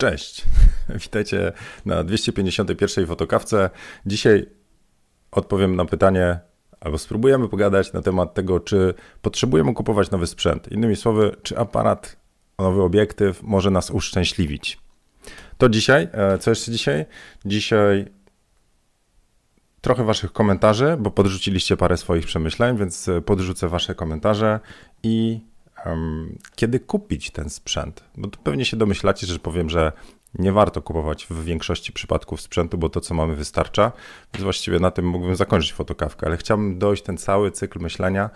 Cześć, witajcie na 251 fotokawce. Dzisiaj odpowiem na pytanie, albo spróbujemy pogadać na temat tego, czy potrzebujemy kupować nowy sprzęt. Innymi słowy, czy aparat, nowy obiektyw może nas uszczęśliwić. To dzisiaj, e, co jeszcze dzisiaj? Dzisiaj trochę waszych komentarzy, bo podrzuciliście parę swoich przemyśleń, więc podrzucę wasze komentarze i kiedy kupić ten sprzęt? Bo tu pewnie się domyślacie, że powiem, że nie warto kupować w większości przypadków sprzętu, bo to, co mamy, wystarcza. Więc właściwie na tym mógłbym zakończyć fotokawkę, ale chciałbym dojść ten cały cykl myślenia,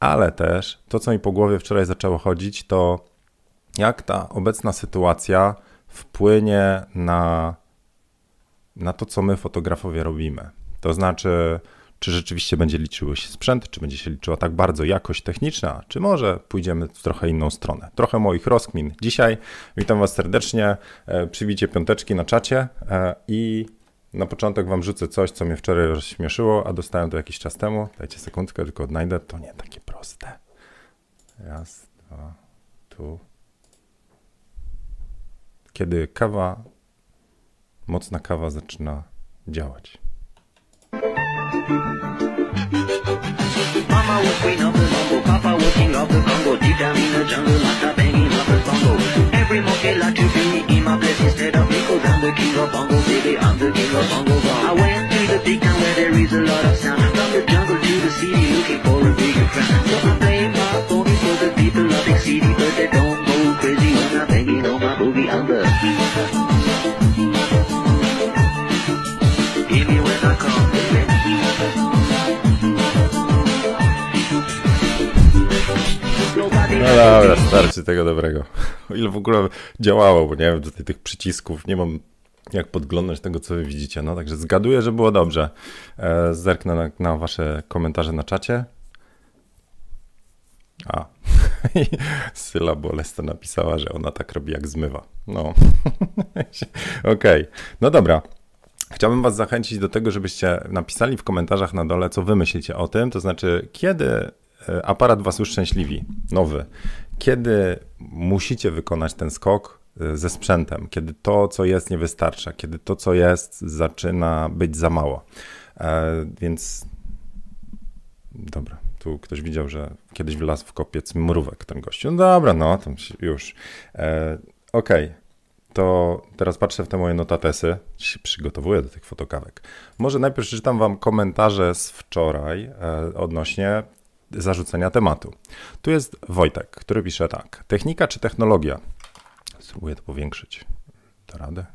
ale też to, co mi po głowie wczoraj zaczęło chodzić, to jak ta obecna sytuacja wpłynie na, na to, co my, fotografowie, robimy. To znaczy, czy rzeczywiście będzie liczył się sprzęt, czy będzie się liczyła tak bardzo jakość techniczna, czy może pójdziemy w trochę inną stronę. Trochę moich rozkmin dzisiaj. Witam Was serdecznie. E, Przybicie piąteczki na czacie e, i na początek Wam rzucę coś, co mnie wczoraj rozśmieszyło, a dostałem to jakiś czas temu. Dajcie sekundkę, tylko odnajdę. To nie takie proste. Raz, dwa, tu. Kiedy kawa, mocna kawa zaczyna działać. Mama was queen of the jungle, Papa was king of the Congo. Deep down in the jungle, Mata banging up the bongo. Every monkey like to be in my place instead of me, cause I'm the king of bongo, baby, I'm the king of bongo. I went to the big town where there is a lot of sound. From the jungle to the city, looking for a bigger crown. So I'm playing my pony for the people of the city, but they don't go crazy when I'm banging on my boogie. I'm the No dobra, starczy tego dobrego. O ile w ogóle działało, bo nie wiem, do tych przycisków nie mam jak podglądać tego, co wy widzicie. No także zgaduję, że było dobrze. E, zerknę na, na wasze komentarze na czacie. A, Syla Bolesta napisała, że ona tak robi jak zmywa. No, okej. Okay. No dobra. Chciałbym Was zachęcić do tego, żebyście napisali w komentarzach na dole, co wy myślicie o tym. To znaczy, kiedy aparat was uszczęśliwi, nowy. Kiedy musicie wykonać ten skok e, ze sprzętem, kiedy to, co jest, nie wystarcza, kiedy to, co jest, zaczyna być za mało. E, więc dobra, tu ktoś widział, że kiedyś wlazł w kopiec mrówek ten gościu. No dobra, no, to już. Okej. Okay to teraz patrzę w te moje notatesy, się przygotowuję do tych fotokawek. Może najpierw przeczytam wam komentarze z wczoraj odnośnie zarzucenia tematu. Tu jest Wojtek, który pisze tak. Technika czy technologia? Spróbuję to powiększyć. Da radę?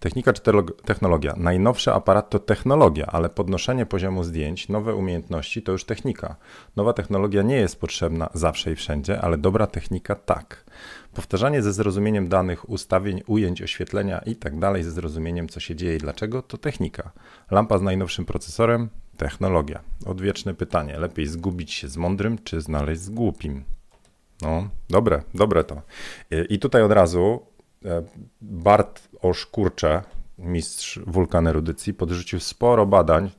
Technika czy technologia? Najnowszy aparat to technologia, ale podnoszenie poziomu zdjęć, nowe umiejętności to już technika. Nowa technologia nie jest potrzebna zawsze i wszędzie, ale dobra technika tak. Powtarzanie ze zrozumieniem danych, ustawień, ujęć, oświetlenia i tak dalej, ze zrozumieniem co się dzieje i dlaczego, to technika. Lampa z najnowszym procesorem, technologia. Odwieczne pytanie. Lepiej zgubić się z mądrym, czy znaleźć z głupim? No, dobre, dobre to. I tutaj od razu e, Bart Oszkurcze, mistrz wulkan erudycji, podrzucił sporo badań.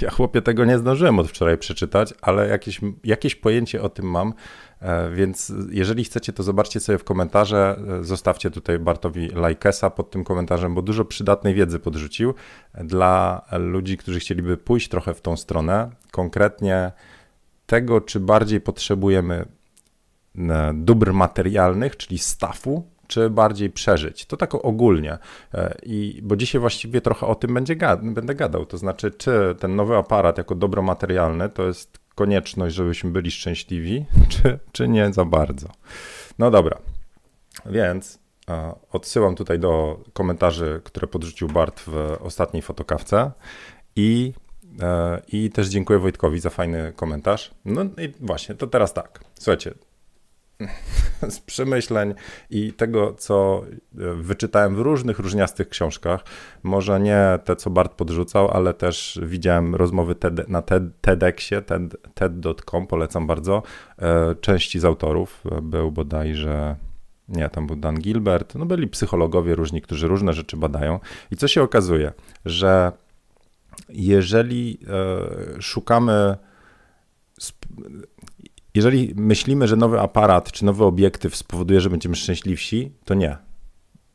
Ja chłopie tego nie zdążyłem od wczoraj przeczytać, ale jakieś, jakieś pojęcie o tym mam, e, więc jeżeli chcecie, to zobaczcie sobie w komentarze, e, zostawcie tutaj Bartowi lajkesa pod tym komentarzem, bo dużo przydatnej wiedzy podrzucił. Dla ludzi, którzy chcieliby pójść trochę w tą stronę, konkretnie tego, czy bardziej potrzebujemy e, dóbr materialnych, czyli stafu, czy bardziej przeżyć. To tak ogólnie. E, I, bo dzisiaj właściwie trochę o tym będzie gad będę gadał. To znaczy, czy ten nowy aparat jako dobro materialne to jest konieczność, żebyśmy byli szczęśliwi, czy, czy nie za bardzo. No dobra. Więc e, odsyłam tutaj do komentarzy, które podrzucił Bart w ostatniej fotokawce. I e, i też dziękuję Wojtkowi za fajny komentarz. No i właśnie, to teraz tak. Słuchajcie, z przemyśleń i tego, co e, wyczytałem w różnych, różniastych książkach. Może nie te, co Bart podrzucał, ale też widziałem rozmowy TED, na TED, TEDxie, TED.com, polecam bardzo. E, części z autorów był bodajże nie, tam był Dan Gilbert, no byli psychologowie różni, którzy różne rzeczy badają. I co się okazuje, że jeżeli e, szukamy jeżeli myślimy, że nowy aparat czy nowy obiektyw spowoduje, że będziemy szczęśliwsi, to nie.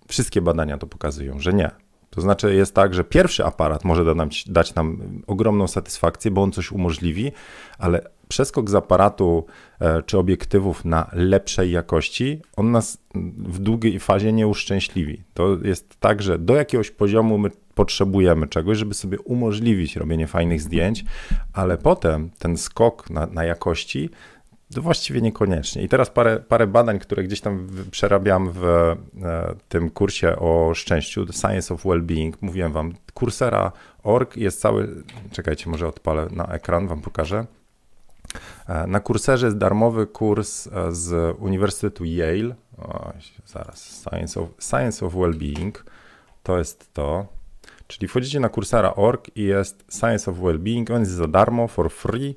Wszystkie badania to pokazują, że nie. To znaczy jest tak, że pierwszy aparat może da nam, dać nam ogromną satysfakcję, bo on coś umożliwi, ale przeskok z aparatu e, czy obiektywów na lepszej jakości, on nas w długiej fazie nie uszczęśliwi. To jest tak, że do jakiegoś poziomu my potrzebujemy czegoś, żeby sobie umożliwić robienie fajnych zdjęć, ale potem ten skok na, na jakości to właściwie niekoniecznie. I teraz parę, parę badań, które gdzieś tam przerabiam w e, tym kursie o szczęściu, The Science of Wellbeing. Mówiłem wam, Coursera.org jest cały, czekajcie, może odpalę na ekran, wam pokażę. E, na kurserze jest darmowy kurs e, z Uniwersytetu Yale. O, zaraz, Science of, Science of Wellbeing. To jest to. Czyli wchodzicie na kursera.org i jest Science of Wellbeing, on jest za darmo, for free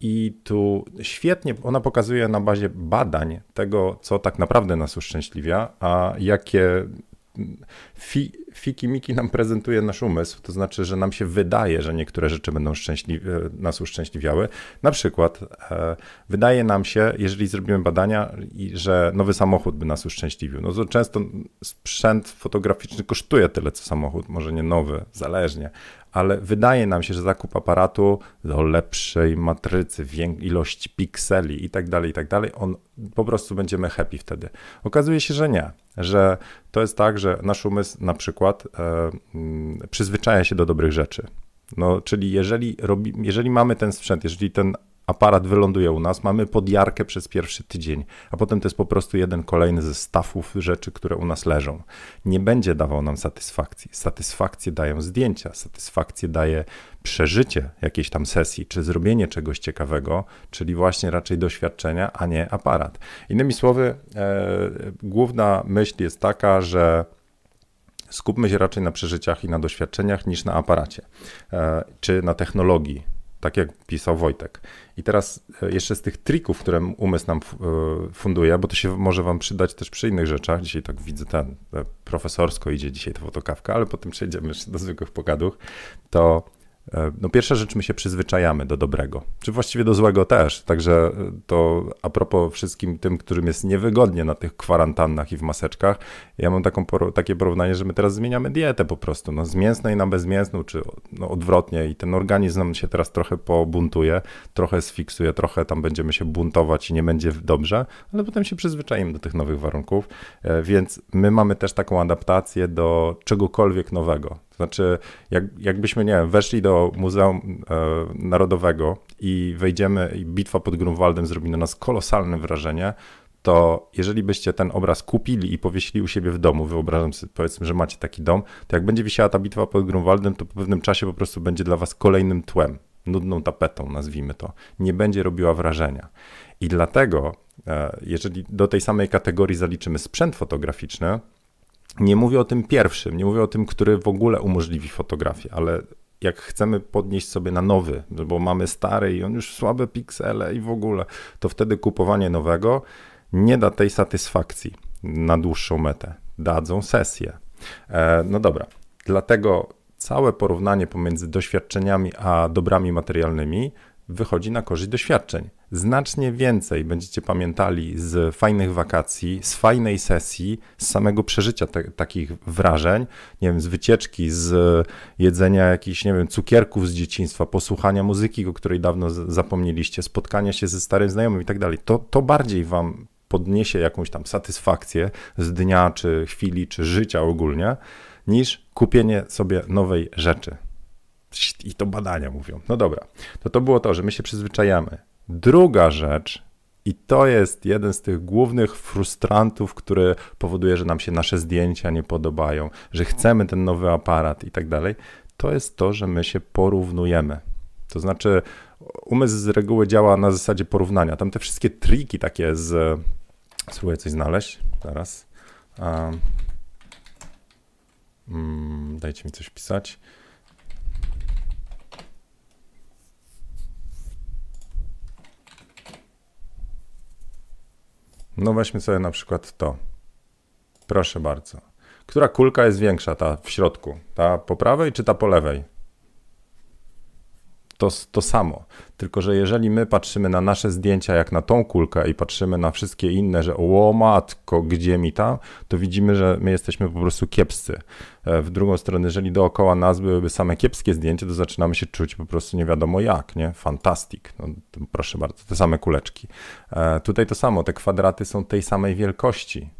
i tu świetnie ona pokazuje na bazie badań tego, co tak naprawdę nas uszczęśliwia, a jakie fi, fiki miki nam prezentuje nasz umysł, to znaczy, że nam się wydaje, że niektóre rzeczy będą nas uszczęśliwiały. Na przykład e, wydaje nam się, jeżeli zrobimy badania, że nowy samochód by nas uszczęśliwił. No to często sprzęt fotograficzny kosztuje tyle, co samochód, może nie nowy, zależnie, ale wydaje nam się, że zakup aparatu do lepszej matrycy, ilości pikseli i tak dalej, i tak dalej, on po prostu będziemy happy wtedy. Okazuje się, że nie, że to jest tak, że nasz umysł na przykład e, mm, przyzwyczaja się do dobrych rzeczy. No, czyli jeżeli, robi, jeżeli mamy ten sprzęt, jeżeli ten aparat wyląduje u nas, mamy podjarkę przez pierwszy tydzień, a potem to jest po prostu jeden kolejny ze stafów rzeczy, które u nas leżą. Nie będzie dawał nam satysfakcji. Satysfakcję dają zdjęcia, satysfakcję daje przeżycie jakiejś tam sesji, czy zrobienie czegoś ciekawego, czyli właśnie raczej doświadczenia, a nie aparat. Innymi słowy, e, główna myśl jest taka, że skupmy się raczej na przeżyciach i na doświadczeniach niż na aparacie, e, czy na technologii, tak jak pisał Wojtek. I teraz e, jeszcze z tych trików, które umysł nam e, funduje, bo to się może wam przydać też przy innych rzeczach. Dzisiaj tak widzę ten, profesorsko idzie dzisiaj ta fotokawka, ale potem przejdziemy jeszcze do zwykłych pogadów, to no pierwsza rzecz, my się przyzwyczajamy do dobrego, czy właściwie do złego też. Także e, to a propos wszystkim tym, którym jest niewygodnie na tych kwarantannach i w maseczkach, ja mam taką, takie porównanie, że my teraz zmieniamy dietę po prostu, no z mięsnej na bezmięsną, czy no, odwrotnie i ten organizm nam się teraz trochę pobuntuje, trochę sfiksuje, trochę tam będziemy się buntować i nie będzie dobrze, ale potem się przyzwyczajimy do tych nowych warunków, e, więc my mamy też taką adaptację do czegokolwiek nowego. To znaczy, jak, jakbyśmy, nie wiem, weszli do Muzeum e, Narodowego i wejdziemy i bitwa pod Grunwaldem zrobi na nas kolosalne wrażenie, to jeżeli byście ten obraz kupili i powiesili u siebie w domu, wyobrażam sobie, powiedzmy, że macie taki dom, to jak będzie wisiała ta bitwa pod Grunwaldem, to po pewnym czasie po prostu będzie dla was kolejnym tłem, nudną tapetą, nazwijmy to. Nie będzie robiła wrażenia. I dlatego, e, jeżeli do tej samej kategorii zaliczymy sprzęt fotograficzny, nie mówię o tym pierwszym, nie mówię o tym, który w ogóle umożliwi fotografię, ale jak chcemy podnieść sobie na nowy, bo mamy stary i on już słabe piksele i w ogóle, to wtedy kupowanie nowego nie da tej satysfakcji na dłuższą metę. Dadzą sesję. E, no dobra, dlatego całe porównanie pomiędzy doświadczeniami a dobrami materialnymi wychodzi na korzyść doświadczeń. Znacznie więcej będziecie pamiętali z fajnych wakacji, z fajnej sesji, z samego przeżycia te, takich wrażeń, nie wiem, z wycieczki, z jedzenia jakichś, nie wiem, cukierków z dzieciństwa, posłuchania muzyki, o której dawno zapomnieliście, spotkania się ze starym znajomym i tak dalej. To, to bardziej wam podniesie jakąś tam satysfakcję z dnia, czy chwili, czy życia ogólnie, niż kupienie sobie nowej rzeczy. I to badania mówią. No dobra, to to było to, że my się przyzwyczajamy. Druga rzecz, i to jest jeden z tych głównych frustrantów, który powoduje, że nam się nasze zdjęcia nie podobają, że chcemy ten nowy aparat i tak dalej, to jest to, że my się porównujemy. To znaczy, umysł z reguły działa na zasadzie porównania. Tam te wszystkie triki takie z. Spróbuję coś znaleźć teraz. Um, dajcie mi coś pisać. No weźmy sobie na przykład to. Proszę bardzo. Która kulka jest większa, ta w środku? Ta po prawej czy ta po lewej? To, to samo. Tylko, że jeżeli my patrzymy na nasze zdjęcia jak na tą kulkę i patrzymy na wszystkie inne, że o matko, gdzie mi tam, to widzimy, że my jesteśmy po prostu kiepscy. E, w drugą stronę, jeżeli dookoła nas byłyby same kiepskie zdjęcia, to zaczynamy się czuć po prostu nie wiadomo jak, nie? Fantastik. No, proszę bardzo, te same kuleczki. E, tutaj to samo, te kwadraty są tej samej wielkości.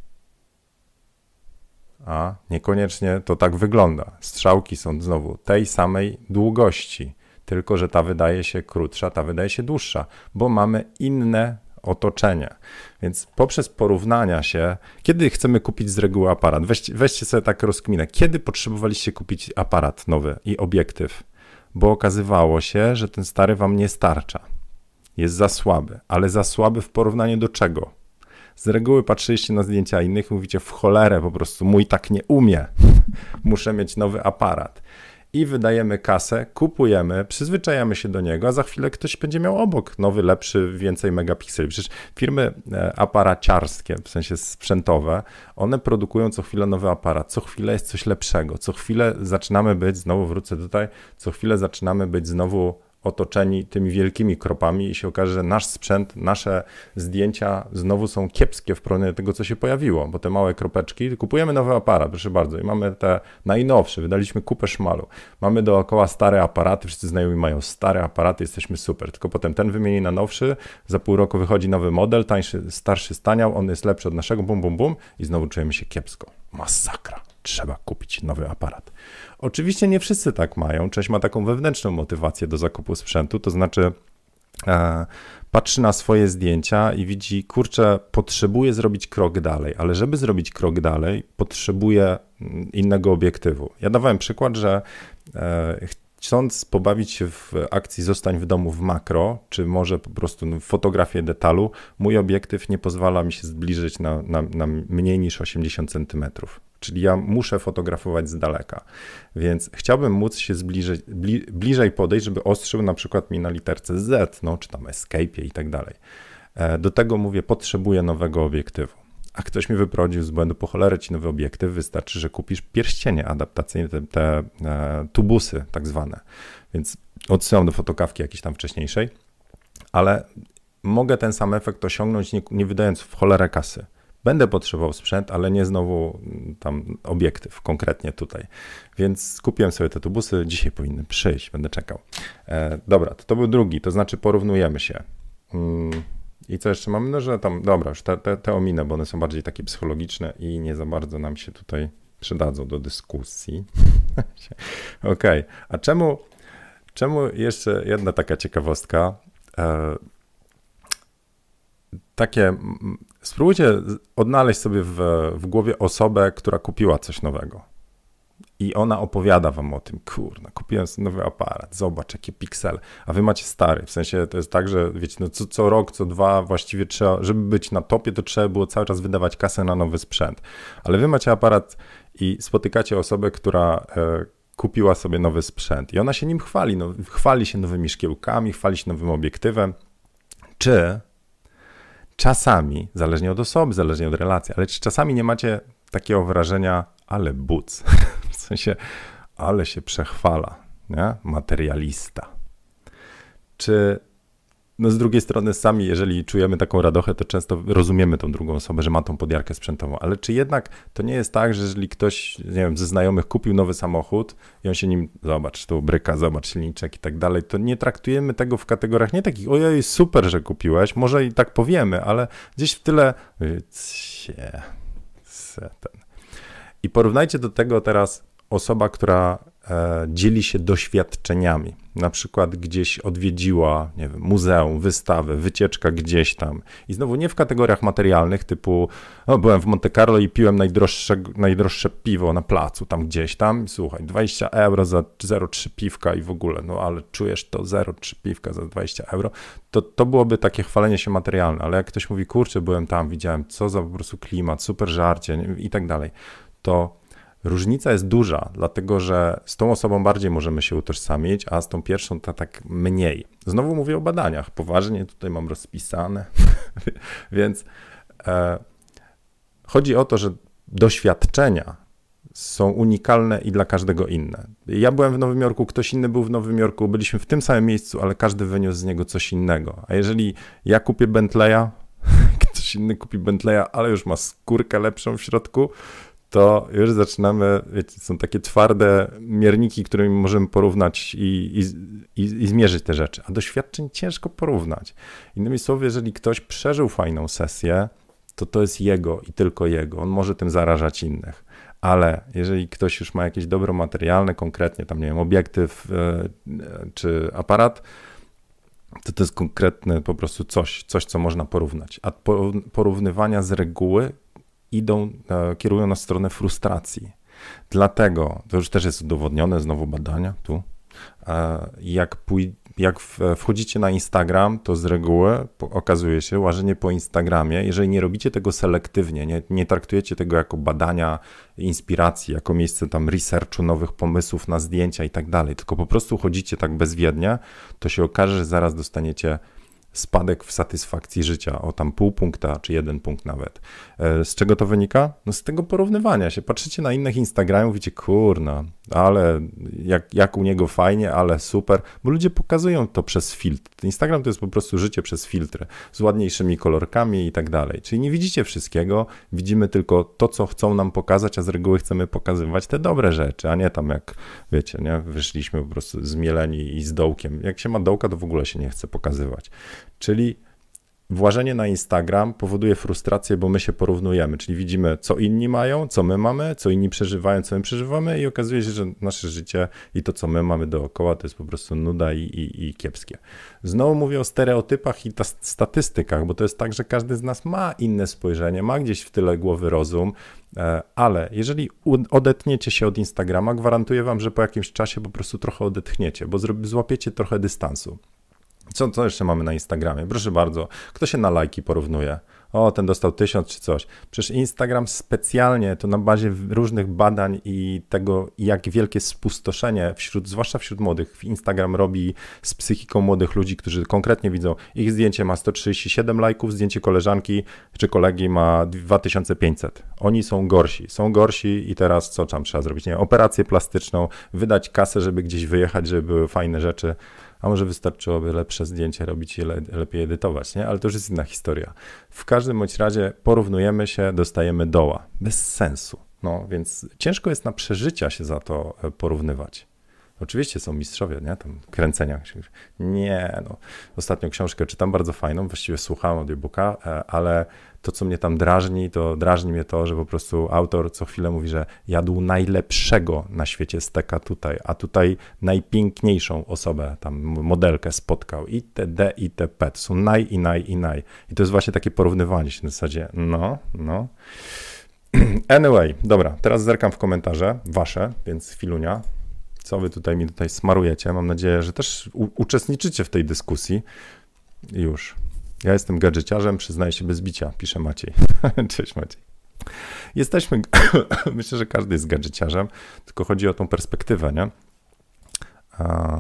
A niekoniecznie to tak wygląda. Strzałki są znowu tej samej długości tylko że ta wydaje się krótsza, ta wydaje się dłuższa, bo mamy inne otoczenie. Więc poprzez porównania się, kiedy chcemy kupić z reguły aparat, weźcie, weźcie sobie tak rozkminę, kiedy potrzebowaliście kupić aparat nowy i obiektyw, bo okazywało się, że ten stary wam nie starcza. Jest za słaby, ale za słaby w porównaniu do czego? Z reguły patrzyliście na zdjęcia innych i mówicie w cholerę po prostu, mój tak nie umie, muszę mieć nowy aparat i wydajemy kasę, kupujemy, przyzwyczajamy się do niego, a za chwilę ktoś będzie miał obok nowy, lepszy, więcej megapikseli. Przecież firmy e, aparaciarskie, w sensie sprzętowe, one produkują co chwilę nowy aparat, co chwilę jest coś lepszego, co chwilę zaczynamy być, znowu wrócę tutaj, co chwilę zaczynamy być znowu otoczeni tymi wielkimi kropami i się okaże, że nasz sprzęt, nasze zdjęcia znowu są kiepskie w porównaniu do tego, co się pojawiło, bo te małe kropeczki, kupujemy nowy aparat, proszę bardzo, i mamy te najnowsze, wydaliśmy kupę szmalu. Mamy dookoła stare aparaty, wszyscy znajomi mają stare aparaty, jesteśmy super, tylko potem ten wymieni na nowszy, za pół roku wychodzi nowy model, tańszy, starszy staniał, on jest lepszy od naszego, bum, bum, bum i znowu czujemy się kiepsko. Masakra. Trzeba kupić nowy aparat. Oczywiście nie wszyscy tak mają. Część ma taką wewnętrzną motywację do zakupu sprzętu, to znaczy e, patrzy na swoje zdjęcia i widzi, kurczę, potrzebuję zrobić krok dalej, ale żeby zrobić krok dalej, potrzebuję mm, innego obiektywu. Ja dawałem przykład, że e, chcąc pobawić się w akcji Zostań w domu w makro, czy może po prostu no, fotografię detalu, mój obiektyw nie pozwala mi się zbliżyć na, na, na mniej niż 80 centymetrów czyli ja muszę fotografować z daleka. Więc chciałbym móc się zbliżyć, bli, bliżej podejść, żeby ostrzył na przykład mi na literce Z, no, czy tam Escape i tak dalej. E, do tego mówię, potrzebuję nowego obiektywu. A ktoś mi wyprowadził z błędu, po cholerę ci nowy obiektyw, wystarczy, że kupisz pierścienie adaptacyjne, te, te e, tubusy tak zwane. Więc odsyłam do fotokawki jakiejś tam wcześniejszej, ale mogę ten sam efekt osiągnąć, nie, nie wydając w cholerę kasy. Będę potrzebował sprzęt, ale nie znowu mm, tam obiektyw konkretnie tutaj. Więc skupiłem sobie te tubusy, dzisiaj powinny przyjść, będę czekał. E, dobra, to, to był drugi, to znaczy porównujemy się. Mm, I co jeszcze mamy? No, że tam, dobra, już te, te, te ominę, bo one są bardziej takie psychologiczne i nie za bardzo nam się tutaj przydadzą do dyskusji. Okej, okay. a czemu, czemu jeszcze jedna taka ciekawostka? Takie, spróbujcie odnaleźć sobie w, w głowie osobę, która kupiła coś nowego. I ona opowiada wam o tym, kurna, kupiłem sobie nowy aparat, zobacz jakie piksele, a wy macie stary, w sensie to jest tak, że wiecie, no co, co rok, co dwa właściwie trzeba, żeby być na topie, to trzeba było cały czas wydawać kasę na nowy sprzęt, ale wy macie aparat i spotykacie osobę, która e, kupiła sobie nowy sprzęt. I ona się nim chwali, no, chwali się nowymi szkiełkami, chwali się nowym obiektywem, czy czasami, zależnie od osoby, zależnie od relacji, ale czy czasami nie macie takiego wrażenia, ale buc, w sensie, ale się przechwala, nie? materialista. Czy no z drugiej strony sami, jeżeli czujemy taką radochę, to często rozumiemy tą drugą osobę, że ma tą podjarkę sprzętową, ale czy jednak to nie jest tak, że jeżeli ktoś, nie wiem, ze znajomych kupił nowy samochód i on się nim, zobacz, tu bryka, zobacz silniczek i tak dalej, to nie traktujemy tego w kategoriach nie takich, ojej, super, że kupiłeś, może i tak powiemy, ale gdzieś w tyle, cie, ten. I porównajcie do tego teraz osoba, która dzieli się doświadczeniami. Na przykład gdzieś odwiedziła, nie wiem, muzeum, wystawę, wycieczka gdzieś tam. I znowu nie w kategoriach materialnych, typu no, byłem w Monte Carlo i piłem najdroższe, najdroższe piwo na placu, tam gdzieś tam. Słuchaj, 20 euro za 0,3 piwka i w ogóle, no ale czujesz to 0,3 piwka za 20 euro, to, to byłoby takie chwalenie się materialne. Ale jak ktoś mówi, kurczę, byłem tam, widziałem, co za po prostu klimat, super żarcie i tak dalej, to Różnica jest duża, dlatego że z tą osobą bardziej możemy się utożsamić, a z tą pierwszą to tak mniej. Znowu mówię o badaniach, poważnie tutaj mam rozpisane, więc e, chodzi o to, że doświadczenia są unikalne i dla każdego inne. Ja byłem w Nowym Jorku, ktoś inny był w Nowym Jorku, byliśmy w tym samym miejscu, ale każdy wyniósł z niego coś innego. A jeżeli ja kupię Bentleya, ktoś inny kupi Bentleya, ale już ma skórkę lepszą w środku, to już zaczynamy, wiecie, są takie twarde mierniki, którymi możemy porównać i, i, i, zmierzyć te rzeczy. A doświadczeń ciężko porównać. Innymi słowy, jeżeli ktoś przeżył fajną sesję, to to jest jego i tylko jego. On może tym zarażać innych. Ale jeżeli ktoś już ma jakieś dobro materialne, konkretnie tam, nie wiem, obiektyw e, czy aparat, to to jest konkretne po prostu coś, coś, co można porównać. A porównywania z reguły idą, e, kierują na stronę frustracji. Dlatego, to już też jest udowodnione, znowu badania tu, e, jak, pój- jak wchodzicie na Instagram, to z reguły okazuje się łażenie po Instagramie, jeżeli nie robicie tego selektywnie, nie, nie traktujecie tego jako badania, inspiracji, jako miejsce tam researchu nowych pomysłów na zdjęcia i tak dalej, tylko po prostu chodzicie tak bezwiednie, to się okaże, że zaraz dostaniecie spadek w satysfakcji życia o tam pół punkta czy jeden punkt nawet. E, z czego to wynika? No z tego porównywania się. Patrzycie na innych Instagramów, widzicie, kurna, ale jak, jak u niego fajnie, ale super, bo ludzie pokazują to przez filtr. Instagram to jest po prostu życie przez filtry, z ładniejszymi kolorkami i tak dalej. Czyli nie widzicie wszystkiego, widzimy tylko to, co chcą nam pokazać, a z reguły chcemy pokazywać te dobre rzeczy, a nie tam jak, wiecie, nie, wyszliśmy po prostu zmieleni i z dołkiem. Jak się ma dołka, to w ogóle się nie chce pokazywać. Czyli Włażenie na Instagram powoduje frustrację, bo my się porównujemy, czyli widzimy, co inni mają, co my mamy, co inni przeżywają, co my przeżywamy, i okazuje się, że nasze życie i to, co my mamy dookoła, to jest po prostu nuda i, i, i kiepskie. Znowu mówię o stereotypach i statystykach, bo to jest tak, że każdy z nas ma inne spojrzenie, ma gdzieś w tyle głowy rozum, e, ale jeżeli odetniecie się od Instagrama, gwarantuję wam, że po jakimś czasie po prostu trochę odetchniecie, bo złapiecie trochę dystansu. Co, co jeszcze mamy na Instagramie? Proszę bardzo, kto się na lajki porównuje? O, ten dostał tysiąc czy coś. Przecież Instagram specjalnie to na bazie różnych badań i tego, jak wielkie spustoszenie wśród, zwłaszcza wśród młodych, Instagram robi z psychiką młodych ludzi, którzy konkretnie widzą, ich zdjęcie ma 137 lajków, zdjęcie koleżanki czy kolegi ma 2500. Oni są gorsi, są gorsi i teraz co tam trzeba zrobić? Nie, operację plastyczną, wydać kasę, żeby gdzieś wyjechać, żeby były fajne rzeczy a może wystarczyłoby lepsze zdjęcie robić i le, lepiej edytować, nie? Ale to już jest inna historia. W każdym bądź razie porównujemy się, dostajemy doła. Bez sensu. No, więc ciężko jest na przeżycia się za to e, porównywać. Oczywiście są mistrzowie, nie? Tam kręcenia. Nie, no. Ostatnią książkę czytam bardzo fajną, właściwie słuchałem audiobooka, e, ale to, co mnie tam drażni, to drażni mnie to, że po prostu autor co chwilę mówi, że jadł najlepszego na świecie steka tutaj, a tutaj najpiękniejszą osobę, tam modelkę spotkał itd., itp. To są naj i naj i naj. I to jest właśnie takie porównywanie się na zasadzie, no, no. Anyway, dobra, teraz zerkam w komentarze wasze, więc chwilunia. Co wy tutaj mi tutaj smarujecie? Mam nadzieję, że też uczestniczycie w tej dyskusji. Już. Ja jestem gadżeciarzem, przyznaję się bez bicia, pisze Maciej. Cześć Maciej. Jesteśmy, myślę, że każdy jest gadżeciarzem, tylko chodzi o tą perspektywę, nie? A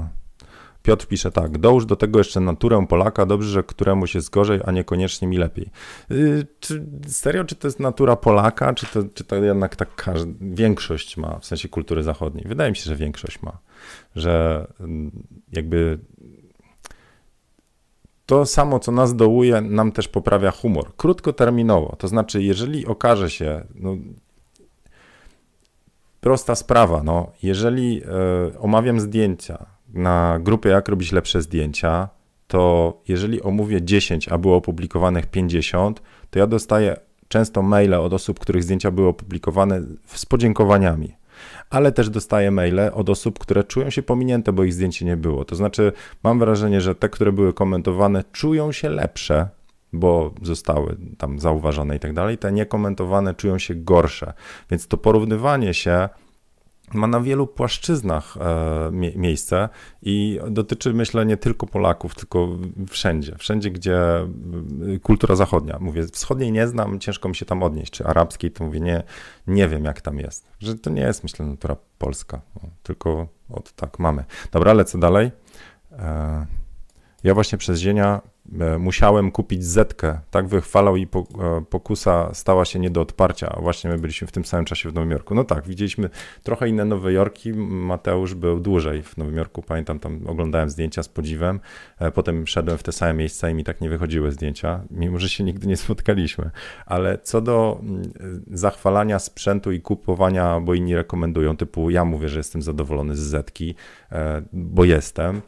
Piotr pisze tak, dołóż do tego jeszcze naturę Polaka, dobrze, że któremuś jest gorzej, a niekoniecznie mi lepiej. Yy, czy, serio, czy to jest natura Polaka, czy to, czy to jednak tak każdy, większość ma, w sensie kultury zachodniej? Wydaje mi się, że większość ma, że mm, jakby to samo, co nas dołuje, nam też poprawia humor. Krótkoterminowo. To znaczy, jeżeli okaże się, no, prosta sprawa, no, jeżeli y, omawiam zdjęcia na grupie Jak robić lepsze zdjęcia, to jeżeli omówię 10, a było opublikowanych 50, to ja dostaję często maile od osób, których zdjęcia były opublikowane z podziękowaniami ale też dostaję maile od osób, które czują się pominięte, bo ich zdjęcie nie było. To znaczy, mam wrażenie, że te, które były komentowane, czują się lepsze, bo zostały tam zauważone i tak dalej. Te niekomentowane czują się gorsze. Więc to porównywanie się ma na wielu płaszczyznach e, miejsce i dotyczy, myślę, nie tylko Polaków, tylko wszędzie. Wszędzie, gdzie kultura zachodnia. Mówię, wschodniej nie znam, ciężko mi się tam odnieść, czy arabskiej, to mówię, nie, nie wiem, jak tam jest. Że to nie jest, myślę, natura polska, tylko od tak mamy. Dobra, lecę dalej. E, ja właśnie przez zienia E, musiałem kupić Zetkę, tak wychwalał i e, pokusa stała się nie do odparcia, właśnie my byliśmy w tym samym czasie w Nowym Jorku. No tak, widzieliśmy trochę inne Nowe Jorki, Mateusz był dłużej w Nowym Jorku, pamiętam, tam oglądałem zdjęcia z podziwem, e, potem szedłem w te same miejsca i mi tak nie wychodziły zdjęcia, mimo że się nigdy nie spotkaliśmy, ale co do zachwalania sprzętu i kupowania, bo inni rekomendują, typu ja mówię, że jestem zadowolony z Zetki, bo jestem,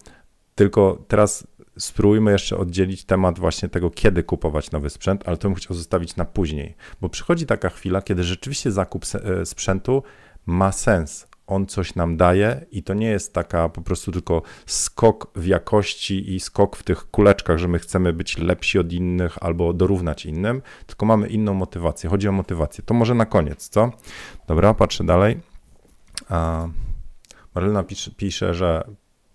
tylko teraz spróbujmy jeszcze oddzielić temat właśnie tego, kiedy kupować nowy sprzęt, ale to bym chciał zostawić na później, bo przychodzi taka chwila, kiedy rzeczywiście zakup e, sprzętu ma sens. On coś nam daje i to nie jest taka po prostu tylko skok w jakości i skok w tych kuleczkach, że my chcemy być lepsi od innych albo dorównać innym, tylko mamy inną motywację. Chodzi o motywację. To może na koniec, co? Dobra, patrzę dalej. Marlena pisze, pisze, że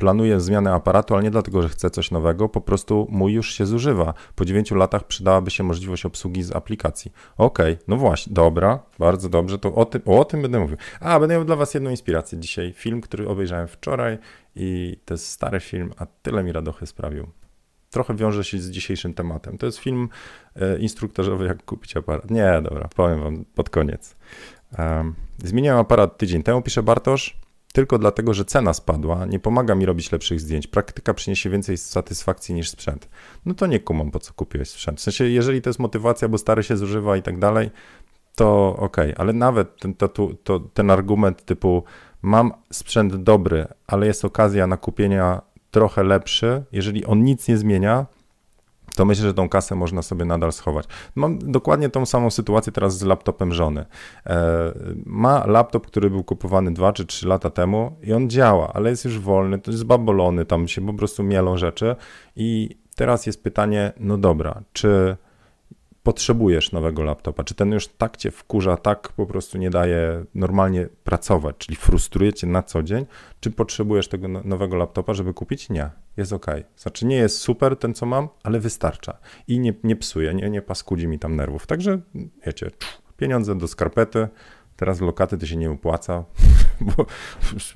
planuję zmianę aparatu, ale nie dlatego, że chcę coś nowego, po prostu mój już się zużywa. Po 9 latach przydałaby się możliwość obsługi z aplikacji. Okej, okay, no właśnie, dobra, bardzo dobrze, to o tym, o tym będę mówił. A, będę miał dla Was jedną inspirację dzisiaj. Film, który obejrzałem wczoraj i to jest stary film, a tyle mi radochy sprawił. Trochę wiąże się z dzisiejszym tematem. To jest film e, instruktorzowy, jak kupić aparat. Nie, dobra, powiem Wam pod koniec. Um, zmieniłem aparat tydzień temu, pisze Bartosz tylko dlatego, że cena spadła, nie pomaga mi robić lepszych zdjęć. Praktyka przyniesie więcej satysfakcji niż sprzęt. No to nie kumam, po co kupiłeś sprzęt. W sensie, jeżeli to jest motywacja, bo stary się zużywa i tak dalej, to ok, ale nawet ten, to, to, ten argument typu mam sprzęt dobry, ale jest okazja na kupienia trochę lepszy, jeżeli on nic nie zmienia, to myślę, że tą kasę można sobie nadal schować. Mam dokładnie tą samą sytuację teraz z laptopem żony. E, ma laptop, który był kupowany 2 czy 3 lata temu i on działa, ale jest już wolny, to jest babolony, tam się po prostu mielą rzeczy i teraz jest pytanie, no dobra, czy potrzebujesz nowego laptopa, czy ten już tak cię wkurza, tak po prostu nie daje normalnie pracować, czyli frustruje cię na co dzień, czy potrzebujesz tego no, nowego laptopa, żeby kupić? Nie, jest ok. Znaczy nie jest super ten, co mam, ale wystarcza i nie, nie psuje, nie, nie paskudzi mi tam nerwów. Także wiecie, pieniądze do skarpety, teraz lokaty to się nie opłaca, bo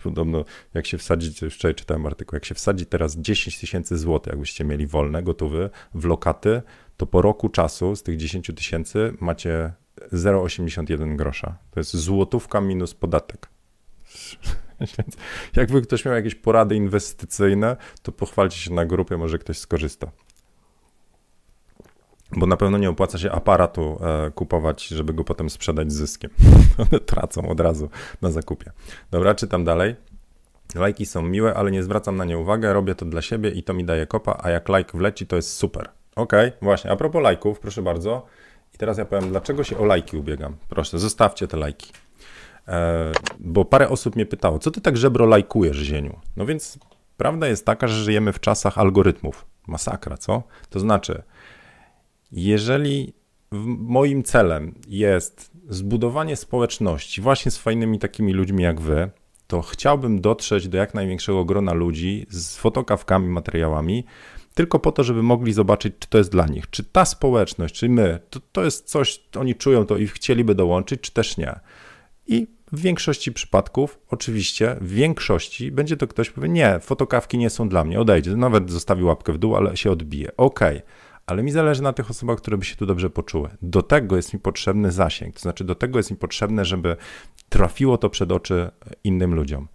podobno jak się wsadzi, wczoraj czytałem artykuł, jak się wsadzi teraz 10 tysięcy złotych, jakbyście mieli wolne, gotowy w lokaty, to po roku czasu z tych 10 tysięcy macie 0,81 grosza. To jest złotówka minus podatek. Więc jakby ktoś miał jakieś porady inwestycyjne, to pochwalcie się na grupie, może ktoś skorzysta. Bo na pewno nie opłaca się aparatu e, kupować, żeby go potem sprzedać z zyskiem. One tracą od razu na zakupie. Dobra, czytam dalej. Lajki są miłe, ale nie zwracam na nie uwagę, robię to dla siebie i to mi daje kopa, a jak lajk wleci, to jest super. Okej, okay, właśnie, a propos lajków, proszę bardzo. I teraz ja powiem, dlaczego się o lajki ubiegam. Proszę, zostawcie te lajki. E, bo parę osób mnie pytało, co ty tak żebro lajkujesz, Zieniu? No więc prawda jest taka, że żyjemy w czasach algorytmów. Masakra, co? To znaczy, jeżeli moim celem jest zbudowanie społeczności właśnie z fajnymi takimi ludźmi jak wy, to chciałbym dotrzeć do jak największego grona ludzi z fotokawkami, materiałami, tylko po to, żeby mogli zobaczyć, czy to jest dla nich, czy ta społeczność, czy my, to, to jest coś, oni czują to i chcieliby dołączyć, czy też nie. I w większości przypadków, oczywiście, w większości będzie to ktoś powie, nie, fotokawki nie są dla mnie, odejdzie, nawet zostawi łapkę w dół, ale się odbije. Okej, okay. Ale mi zależy na tych osobach, które by się tu dobrze poczuły. Do tego jest mi potrzebny zasięg, to znaczy do tego jest mi potrzebne, żeby trafiło to przed oczy innym ludziom.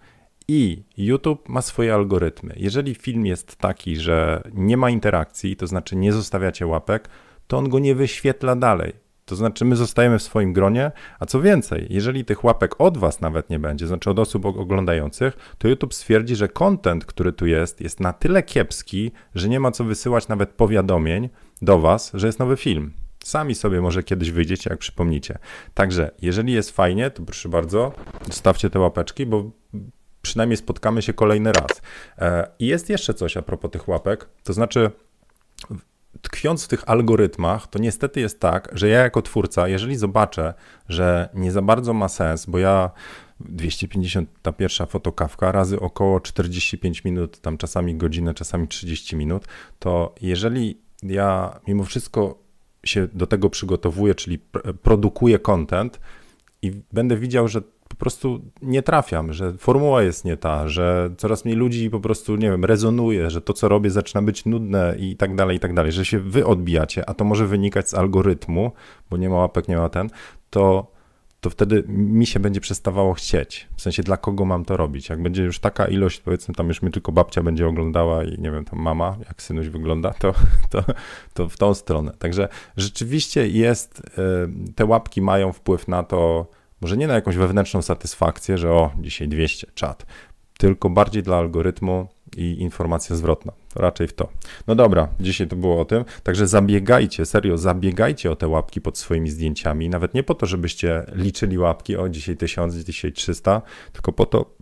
I YouTube ma swoje algorytmy. Jeżeli film jest taki, że nie ma interakcji, to znaczy nie zostawiacie łapek, to on go nie wyświetla dalej. To znaczy, my zostajemy w swoim gronie, a co więcej, jeżeli tych łapek od Was nawet nie będzie, znaczy od osób oglądających, to YouTube stwierdzi, że content, który tu jest, jest na tyle kiepski, że nie ma co wysyłać nawet powiadomień do Was, że jest nowy film. Sami sobie może kiedyś wyjdziecie, jak przypomnicie. Także, jeżeli jest fajnie, to proszę bardzo, zostawcie te łapeczki, bo przynajmniej spotkamy się kolejny raz. E, I jest jeszcze coś a propos tych łapek, to znaczy tkwiąc w tych algorytmach, to niestety jest tak, że ja jako twórca, jeżeli zobaczę, że nie za bardzo ma sens, bo ja 250 ta pierwsza fotokawka razy około 45 minut, tam czasami godzinę, czasami 30 minut, to jeżeli ja mimo wszystko się do tego przygotowuję, czyli produkuję content i będę widział, że prostu nie trafiam, że formuła jest nie ta, że coraz mniej ludzi po prostu, nie wiem, rezonuje, że to, co robię, zaczyna być nudne i tak dalej, i tak dalej, że się wy odbijacie, a to może wynikać z algorytmu, bo nie ma łapek, nie ma ten, to to wtedy mi się będzie przestawało chcieć. W sensie, dla kogo mam to robić? Jak będzie już taka ilość, powiedzmy, tam już mnie tylko babcia będzie oglądała i nie wiem, tam mama, jak synuś wygląda, to, to, to w tą stronę. Także rzeczywiście jest, y, te łapki mają wpływ na to, może nie na jakąś wewnętrzną satysfakcję, że o, dzisiaj 200, czat, tylko bardziej dla algorytmu i informacja zwrotna. Raczej w to. No dobra, dzisiaj to było o tym. Także zabiegajcie, serio, zabiegajcie o te łapki pod swoimi zdjęciami. Nawet nie po to, żebyście liczyli łapki, o dzisiaj 1000, dzisiaj 300, tylko po to,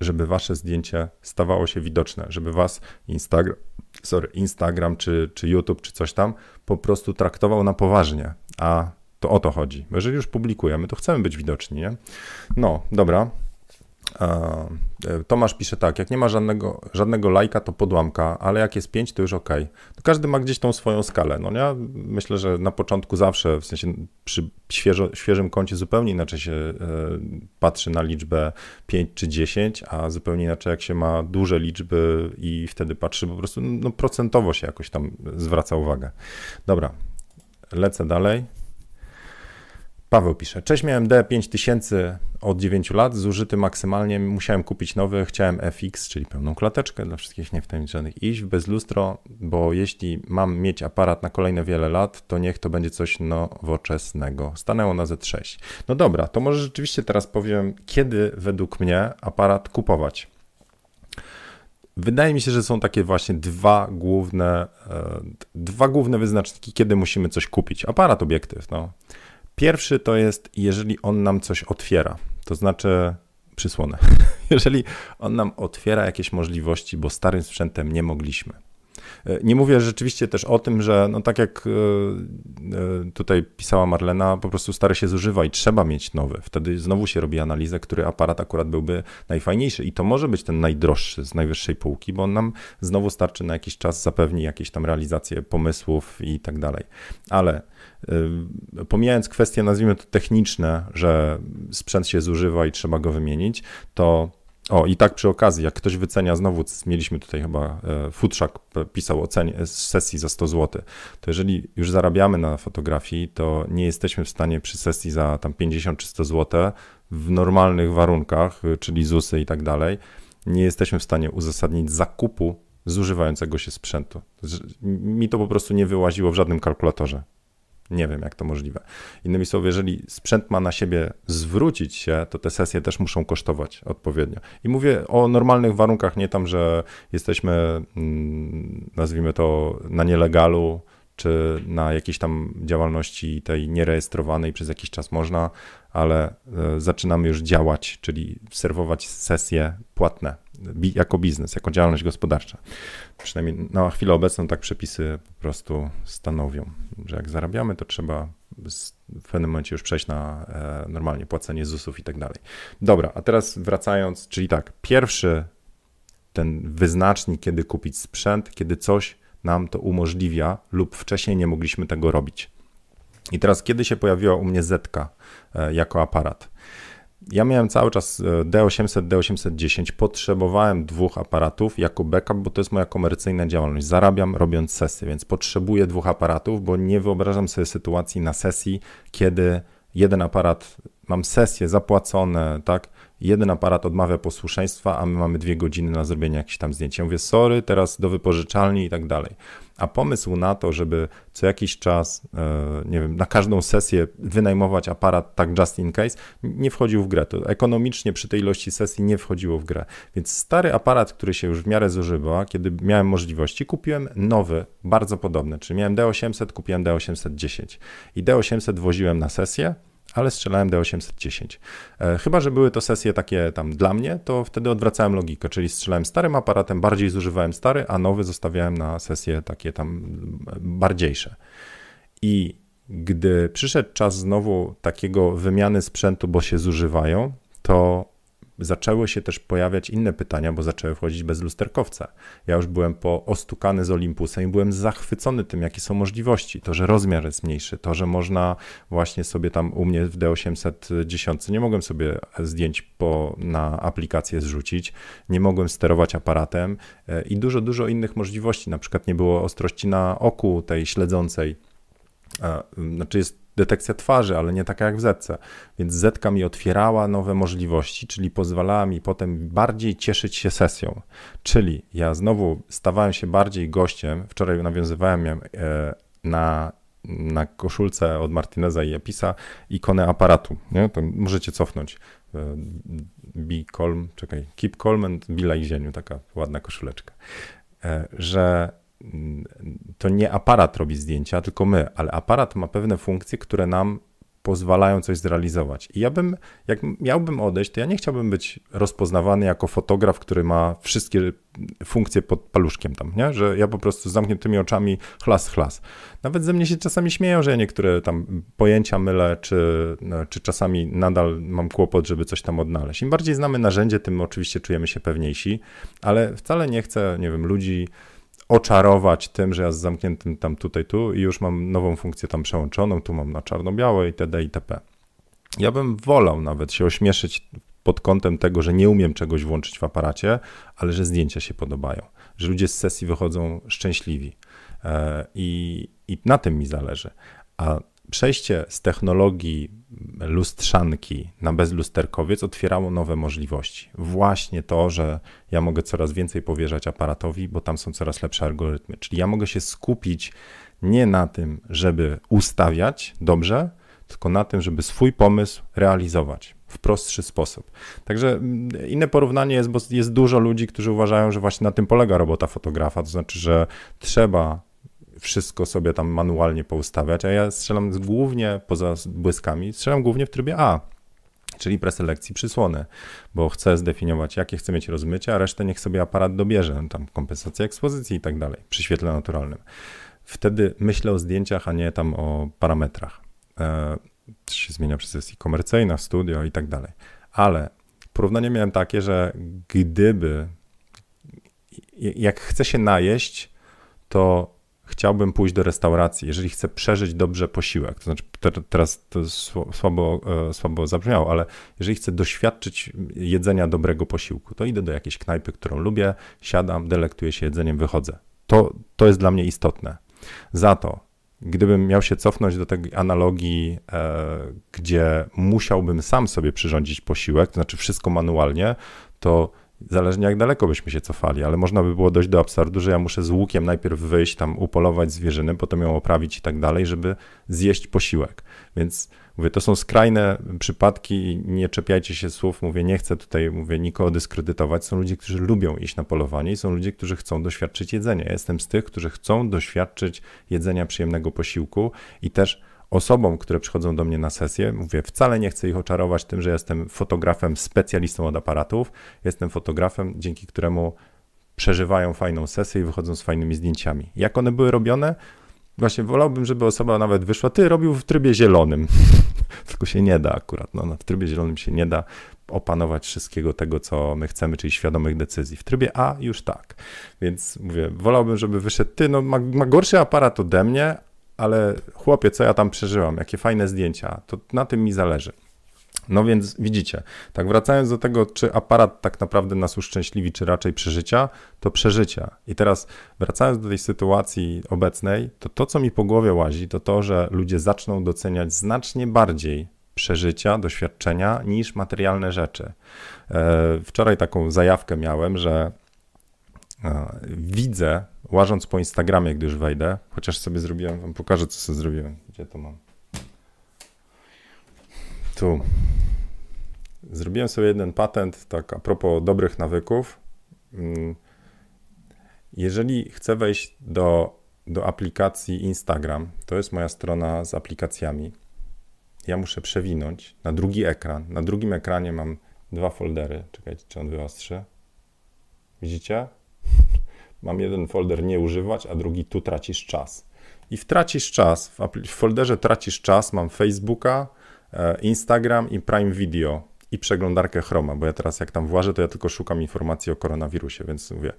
żeby wasze zdjęcie stawało się widoczne, żeby was Instagram, sorry, Instagram czy, czy YouTube czy coś tam po prostu traktował na poważnie. A to o to chodzi. Bo jeżeli już publikujemy, to chcemy być widoczni, nie? No, dobra. E, Tomasz pisze tak, jak nie ma żadnego, żadnego lajka, to podłamka, ale jak jest 5, to już ok. każdy ma gdzieś tą swoją skalę. No ja myślę, że na początku zawsze, w sensie przy świeżo, świeżym kącie zupełnie inaczej się e, patrzy na liczbę 5 czy 10, a zupełnie inaczej jak się ma duże liczby i wtedy patrzy po prostu, no procentowo się jakoś tam zwraca uwagę. Dobra, lecę dalej. Paweł pisze, cześć, miałem D5000 od 9 lat, zużyty maksymalnie, musiałem kupić nowy, chciałem FX, czyli pełną klateczkę dla wszystkich niewtajemniczonych, iść bez lustro, bo jeśli mam mieć aparat na kolejne wiele lat, to niech to będzie coś nowoczesnego. Stanęło na Z6. No dobra, to może rzeczywiście teraz powiem, kiedy według mnie aparat kupować. Wydaje mi się, że są takie właśnie dwa główne, e, dwa główne wyznaczniki, kiedy musimy coś kupić. Aparat, obiektyw. No. Pierwszy to jest, jeżeli on nam coś otwiera, to znaczy przysłonę. jeżeli on nam otwiera jakieś możliwości, bo starym sprzętem nie mogliśmy. E, nie mówię rzeczywiście też o tym, że no tak jak e, e, tutaj pisała Marlena, po prostu stary się zużywa i trzeba mieć nowy. Wtedy znowu się robi analizę, który aparat akurat byłby najfajniejszy i to może być ten najdroższy z najwyższej półki, bo on nam znowu starczy na jakiś czas, zapewni jakieś tam realizacje pomysłów i tak dalej. Ale pomijając kwestie, nazwijmy to techniczne, że sprzęt się zużywa i trzeba go wymienić, to o, i tak przy okazji, jak ktoś wycenia, znowu mieliśmy tutaj chyba, e, Futrzak pisał o cenie sesji za 100 zł, to jeżeli już zarabiamy na fotografii, to nie jesteśmy w stanie przy sesji za tam 50 czy 100 zł w normalnych warunkach, y, czyli ZUSy i tak dalej, nie jesteśmy w stanie uzasadnić zakupu zużywającego się sprzętu. Mi to po prostu nie wyłaziło w żadnym kalkulatorze. Nie wiem, jak to możliwe. Innymi słowy, jeżeli sprzęt ma na siebie zwrócić się, to te sesje też muszą kosztować odpowiednio. I mówię o normalnych warunkach, nie tam, że jesteśmy, mm, nazwijmy to, na nielegalu, czy na jakiejś tam działalności tej nierejestrowanej przez jakiś czas można, ale e, zaczynamy już działać, czyli serwować sesje płatne jako biznes, jako działalność gospodarcza. Przynajmniej na chwilę obecną tak przepisy po prostu stanowią, że jak zarabiamy, to trzeba w pewnym momencie już przejść na e, normalnie płacenie ZUS-ów i tak dalej. Dobra, a teraz wracając, czyli tak, pierwszy ten wyznacznik, kiedy kupić sprzęt, kiedy coś nam to umożliwia lub wcześniej nie mogliśmy tego robić. I teraz, kiedy się pojawiła u mnie Zetka e, jako aparat? Ja miałem cały czas D800, e, D810. Potrzebowałem dwóch aparatów jako backup, bo to jest moja komercyjna działalność. Zarabiam robiąc sesję, więc potrzebuję dwóch aparatów, bo nie wyobrażam sobie sytuacji na sesji, kiedy jeden aparat, mam sesję zapłacone, tak? Jeden aparat odmawia posłuszeństwa, a my mamy dwie godziny na zrobienie jakichś tam zdjęć. Ja mówię, sorry, teraz do wypożyczalni i tak dalej. A pomysł na to, żeby co jakiś czas, e, nie wiem, na każdą sesję wynajmować aparat tak just in case, nie wchodził w grę. To ekonomicznie przy tej ilości sesji nie wchodziło w grę. Więc stary aparat, który się już w miarę zużywa, kiedy miałem możliwości, kupiłem nowy, bardzo podobny. Czyli miałem D800, kupiłem D810. I D800 woziłem na sesję, ale strzelałem D810. E, chyba, że były to sesje takie tam dla mnie, to wtedy odwracałem logikę, czyli strzelałem starym aparatem, bardziej zużywałem stary, a nowy zostawiałem na sesje takie tam bardziejsze. I gdy przyszedł czas znowu takiego wymiany sprzętu, bo się zużywają, to zaczęły się też pojawiać inne pytania, bo zaczęły wchodzić bez lusterkowca. Ja już byłem ostukany z Olympusem i byłem zachwycony tym, jakie są możliwości. To, że rozmiar jest mniejszy, to, że można właśnie sobie tam u mnie w D810 nie mogłem sobie zdjęć po, na aplikację zrzucić, nie mogłem sterować aparatem e, i dużo, dużo innych możliwości. Na przykład nie było ostrości na oku tej śledzącej. Znaczy jest detekcja twarzy, ale nie taka jak w Zetce. Więc Zetka mi otwierała nowe możliwości, czyli pozwalała mi potem bardziej cieszyć się sesją. Czyli ja znowu stawałem się bardziej gościem. Wczoraj nawiązywałem e, na na koszulce od Martineza i Episa ikonę aparatu. Nie? To możecie cofnąć. Be calm, czekaj, keep calm and be like zieniu, taka ładna koszuleczka. E, że to nie aparat robi zdjęcia, tylko my, ale aparat ma pewne funkcje, które nam pozwalają coś zrealizować. I ja bym, jak miałbym odejść, to ja nie chciałbym być rozpoznawany jako fotograf, który ma wszystkie funkcje pod paluszkiem tam, nie? Że ja po prostu z zamkniętymi oczami chlas, chlas. Nawet ze mnie się czasami śmieją, że ja niektóre tam pojęcia mylę, czy, no, czy czasami nadal mam kłopot, żeby coś tam odnaleźć. Im bardziej znamy narzędzie, tym oczywiście czujemy się pewniejsi, ale wcale nie chcę, nie wiem, ludzi oczarować tym, że ja z zamkniętym tam tutaj, tu i już mam nową funkcję tam przełączoną, tu mam na czarno-białe itd. itp. Ja bym wolał nawet się ośmieszyć pod kątem tego, że nie umiem czegoś włączyć w aparacie, ale że zdjęcia się podobają, że ludzie z sesji wychodzą szczęśliwi e, i, i na tym mi zależy. A przejście z technologii lustrzanki na bezlusterkowiec otwierało nowe możliwości. Właśnie to, że ja mogę coraz więcej powierzać aparatowi, bo tam są coraz lepsze algorytmy. Czyli ja mogę się skupić nie na tym, żeby ustawiać dobrze, tylko na tym, żeby swój pomysł realizować w prostszy sposób. Także mm, inne porównanie jest, bo jest dużo ludzi, którzy uważają, że właśnie na tym polega robota fotografa, to znaczy, że trzeba wszystko sobie tam manualnie poustawiać, a ja strzelam głównie poza błyskami, strzelam głównie w trybie A, czyli preselekcji przysłony, bo chcę zdefiniować, jakie chcę mieć rozmycie, a resztę niech sobie aparat dobierze, no tam kompensacja ekspozycji i tak dalej, przy świetle naturalnym. Wtedy myślę o zdjęciach, a nie tam o parametrach. E, to się zmienia przez sesji komercyjna, studio i tak dalej. Ale porównanie miałem takie, że gdyby, jak chcę się najeść, to chciałbym pójść do restauracji, jeżeli chcę przeżyć dobrze posiłek, to znaczy teraz to słabo, e, słabo zabrzmiało, ale jeżeli chcę doświadczyć jedzenia dobrego posiłku, to idę do jakiejś knajpy, którą lubię, siadam, delektuję się jedzeniem, wychodzę. To, to jest dla mnie istotne. Za to, gdybym miał się cofnąć do tej analogii, e, gdzie musiałbym sam sobie przyrządzić posiłek, to znaczy wszystko manualnie, to Zależnie jak daleko byśmy się cofali, ale można by było dojść do absurdu, że ja muszę z łukiem najpierw wyjść, tam upolować zwierzyny, potem ją oprawić i tak dalej, żeby zjeść posiłek. Więc mówię, to są skrajne przypadki i nie czepiajcie się słów, mówię, nie chcę tutaj, mówię, nikogo dyskredytować. Są ludzie, którzy lubią iść na polowanie i są ludzie, którzy chcą doświadczyć jedzenia. Ja jestem z tych, którzy chcą doświadczyć jedzenia przyjemnego posiłku i też osobom, które przychodzą do mnie na sesję, mówię, wcale nie chcę ich oczarować tym, że jestem fotografem, specjalistą od aparatów. Jestem fotografem, dzięki któremu przeżywają fajną sesję i wychodzą z fajnymi zdjęciami. Jak one były robione? Właśnie wolałbym, żeby osoba nawet wyszła, ty robił w trybie zielonym. Tylko się nie da akurat. No, w trybie zielonym się nie da opanować wszystkiego tego, co my chcemy, czyli świadomych decyzji. W trybie A już tak. Więc mówię, wolałbym, żeby wyszedł ty, no ma, ma gorszy aparat ode mnie, ale chłopie, co ja tam przeżyłam, jakie fajne zdjęcia, to na tym mi zależy. No więc widzicie, tak wracając do tego, czy aparat tak naprawdę nas uszczęśliwi, czy raczej przeżycia, to przeżycia. I teraz wracając do tej sytuacji obecnej, to to, co mi po głowie łazi, to to, że ludzie zaczną doceniać znacznie bardziej przeżycia, doświadczenia niż materialne rzeczy. E, wczoraj taką zajawkę miałem, że widzę łażąc po Instagramie, gdy już wejdę, chociaż sobie zrobiłem, wam pokażę, co sobie zrobiłem. Gdzie to mam? Tu. Zrobiłem sobie jeden patent, tak a propos dobrych nawyków. Mm, jeżeli chcę wejść do, do aplikacji Instagram, to jest moja strona z aplikacjami. Ja muszę przewinąć na drugi ekran. Na drugim ekranie mam dwa foldery. Czekajcie, czy on wyostrzy. Widzicie? Mam jeden folder nie używać, a drugi tu tracisz czas. I w tracisz czas, w, w folderze tracisz czas mam Facebooka, e, Instagram i Prime Video. i przeglądarkę Chroma, bo ja teraz jak tam włażę, to ja tylko szukam informacji o koronawirusie, więc mówię,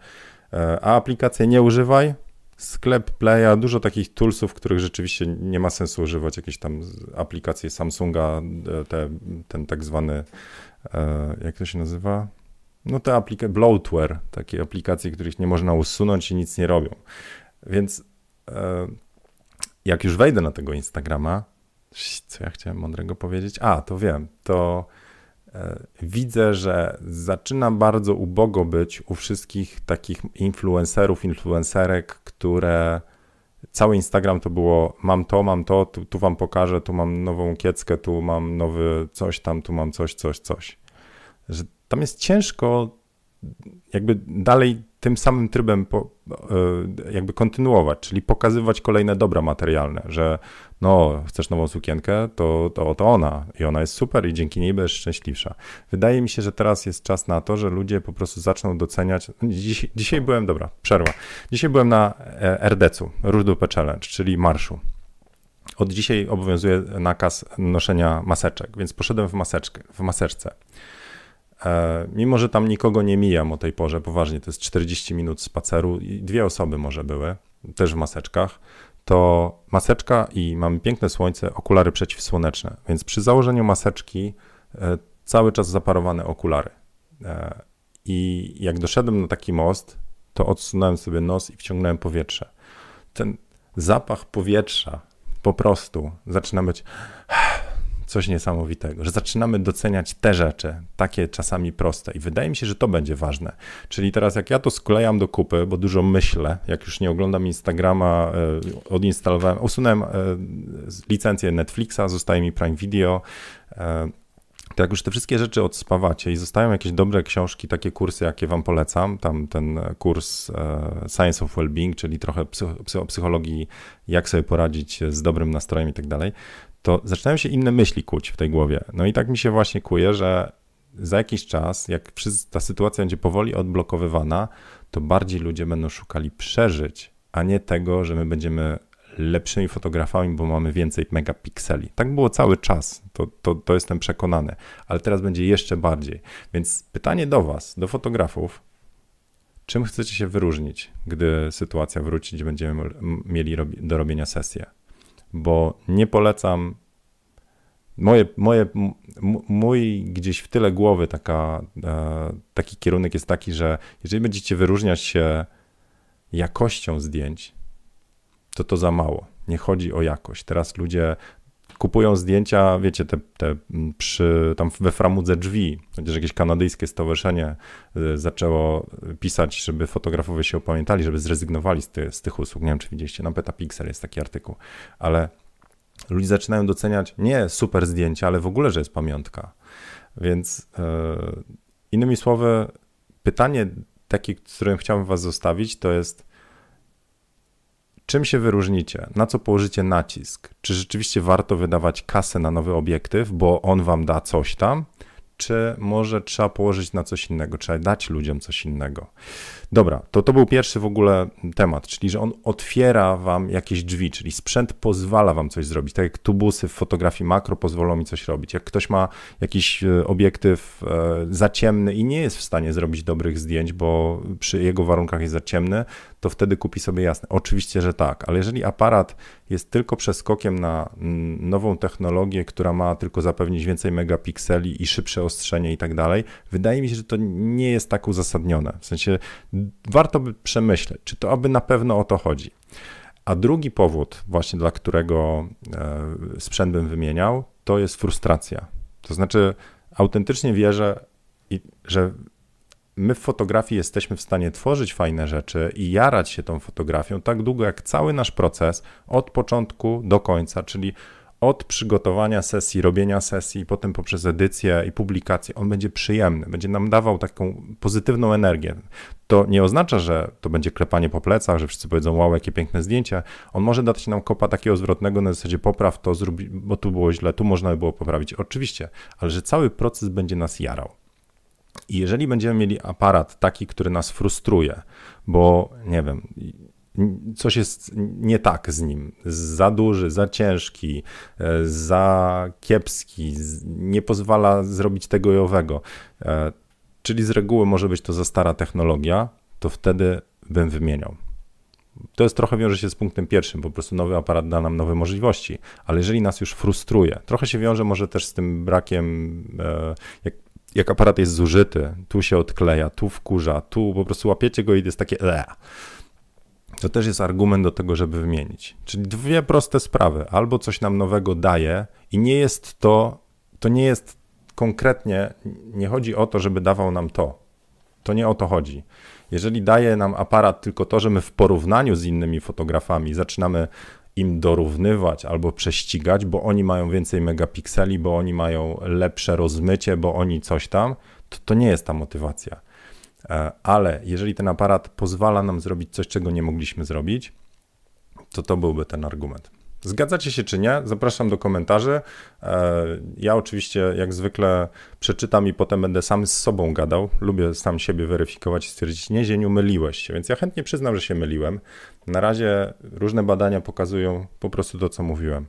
e, a aplikację nie używaj, sklep Playa, dużo takich toolsów, których rzeczywiście nie ma sensu używać, jakieś tam aplikacje Samsunga, e, te, ten tak zwany, jak to się nazywa? No te aplikacje, bloatware, takie aplikacje, których nie można usunąć i nic nie robią. Więc jak już wejdę na tego Instagrama, co ja chciałem mądrego powiedzieć? A, to wiem, to E, widzę, że zaczyna bardzo ubogo być u wszystkich takich influencerów, influencerek, które cały Instagram to było mam to, mam to, tu, tu wam pokażę, tu mam nową kieckę, tu mam nowy coś tam, tu mam coś, coś, coś. Że tam jest ciężko jakby dalej tym samym trybem po, e, jakby kontynuować, czyli pokazywać kolejne dobra materialne, że no, chcesz nową sukienkę, to, to, to ona i ona jest super i dzięki niej będziesz szczęśliwsza. Wydaje mi się, że teraz jest czas na to, że ludzie po prostu zaczną doceniać. Dziś, dzisiaj byłem, dobra, przerwa. Dzisiaj byłem na e, RDC-u, du Challenge, czyli marszu. Od dzisiaj obowiązuje nakaz noszenia maseczek, więc poszedłem w, maseczkę, w maseczce. E, mimo, że tam nikogo nie mijam o tej porze, poważnie, to jest 40 minut spaceru i dwie osoby może były, też w maseczkach, to maseczka i mamy piękne słońce, okulary przeciwsłoneczne, więc przy założeniu maseczki e, cały czas zaparowane okulary. E, I jak doszedłem na taki most, to odsunąłem sobie nos i wciągnąłem powietrze. Ten zapach powietrza po prostu zaczyna być coś niesamowitego, że zaczynamy doceniać te rzeczy, takie czasami proste i wydaje mi się, że to będzie ważne. Czyli teraz jak ja to sklejam do kupy, bo dużo myślę, jak już nie oglądam Instagrama, e, odinstalowałem, usunąłem e, licencję Netflixa, zostaje mi Prime Video, e, to jak już te wszystkie rzeczy odspawacie i zostają jakieś dobre książki, takie kursy, jakie wam polecam, tam ten kurs Science of Wellbeing, czyli trochę psychologii, jak sobie poradzić z dobrym nastrojem i tak dalej, to zaczynają się inne myśli kuć w tej głowie. No i tak mi się właśnie kuje, że za jakiś czas, jak ta sytuacja będzie powoli odblokowywana, to bardziej ludzie będą szukali przeżyć, a nie tego, że my będziemy lepszymi fotografami, bo mamy więcej megapikseli. Tak było cały czas, to, to, to jestem przekonany, ale teraz będzie jeszcze bardziej. Więc pytanie do Was, do fotografów, czym chcecie się wyróżnić, gdy sytuacja wróci, gdzie będziemy mieli do robienia sesję? Bo nie polecam. Moje, moje, mój gdzieś w tyle głowy taka, e, taki kierunek jest taki, że jeżeli będziecie wyróżniać się jakością zdjęć, to to za mało. Nie chodzi o jakość. Teraz ludzie kupują zdjęcia, wiecie, te, te przy, tam we framudze drzwi, chociaż jakieś kanadyjskie stowarzyszenie y, zaczęło pisać, żeby fotografowie się opamiętali, żeby zrezygnowali z, ty, z tych usług. Nie wiem, czy widzieliście, na Petapixel jest taki artykuł, ale ludzie zaczynają doceniać nie super zdjęcia, ale w ogóle, że jest pamiątka. Więc yy, innymi słowy, pytanie takie, którym chciałbym was zostawić, to jest Czym się wyróżnicie? Na co położycie nacisk? Czy rzeczywiście warto wydawać kasę na nowy obiektyw, bo on wam da coś tam? Czy może trzeba położyć na coś innego, trzeba dać ludziom coś innego? Dobra, to to był pierwszy w ogóle temat, czyli że on otwiera wam jakieś drzwi, czyli sprzęt pozwala wam coś zrobić. Tak jak tubusy w fotografii makro pozwolą mi coś robić. Jak ktoś ma jakiś e, obiektyw e, za ciemny i nie jest w stanie zrobić dobrych zdjęć, bo przy jego warunkach jest za ciemny, to wtedy kupi sobie jasne. Oczywiście, że tak, ale jeżeli aparat jest tylko przeskokiem na nową technologię, która ma tylko zapewnić więcej megapikseli i szybsze ostrzenie i tak dalej, wydaje mi się, że to nie jest tak uzasadnione. W sensie warto by przemyśleć, czy to aby na pewno o to chodzi. A drugi powód, właśnie dla którego e, sprzęt bym wymieniał, to jest frustracja. To znaczy, autentycznie wierzę, że my w fotografii jesteśmy w stanie tworzyć fajne rzeczy i jarać się tą fotografią tak długo, jak cały nasz proces od początku do końca, czyli od przygotowania sesji, robienia sesji, potem poprzez edycję i publikację, on będzie przyjemny, będzie nam dawał taką pozytywną energię. To nie oznacza, że to będzie klepanie po plecach, że wszyscy powiedzą, wow, jakie piękne zdjęcie. On może dać nam kopa takiego zwrotnego na zasadzie popraw to, zrób, bo tu było źle, tu można by było poprawić. Oczywiście, ale że cały proces będzie nas jarał. I jeżeli będziemy mieli aparat taki, który nas frustruje, bo nie wiem, coś jest nie tak z nim. Za duży, za ciężki, e, za kiepski, nie pozwala zrobić tego i owego. E, czyli z reguły może być to za stara technologia, to wtedy bym wymieniał. To jest trochę wiąże się z punktem pierwszym, po prostu nowy aparat da nam nowe możliwości, ale jeżeli nas już frustruje, trochę się wiąże może też z tym brakiem, e, jak, jak aparat jest zużyty, tu się odkleja, tu wkurza, tu po prostu łapiecie go i jest takie le. To też jest argument do tego, żeby wymienić. Czyli dwie proste sprawy. Albo coś nam nowego daje i nie jest to, to nie jest konkretnie, nie chodzi o to, żeby dawał nam to. To nie o to chodzi. Jeżeli daje nam aparat tylko to, że my w porównaniu z innymi fotografami zaczynamy im dorównywać albo prześcigać, bo oni mają więcej megapikseli, bo oni mają lepsze rozmycie, bo oni coś tam, to to nie jest ta motywacja. E, ale jeżeli ten aparat pozwala nam zrobić coś, czego nie mogliśmy zrobić, to to byłby ten argument. Zgadzacie się czy nie? Zapraszam do komentarzy. E, ja oczywiście, jak zwykle, przeczytam i potem będę sam z sobą gadał. Lubię sam siebie weryfikować i stwierdzić, nie, Zieniu, myliłeś się, więc ja chętnie przyznam, że się myliłem. Na razie różne badania pokazują po prostu to, co mówiłem.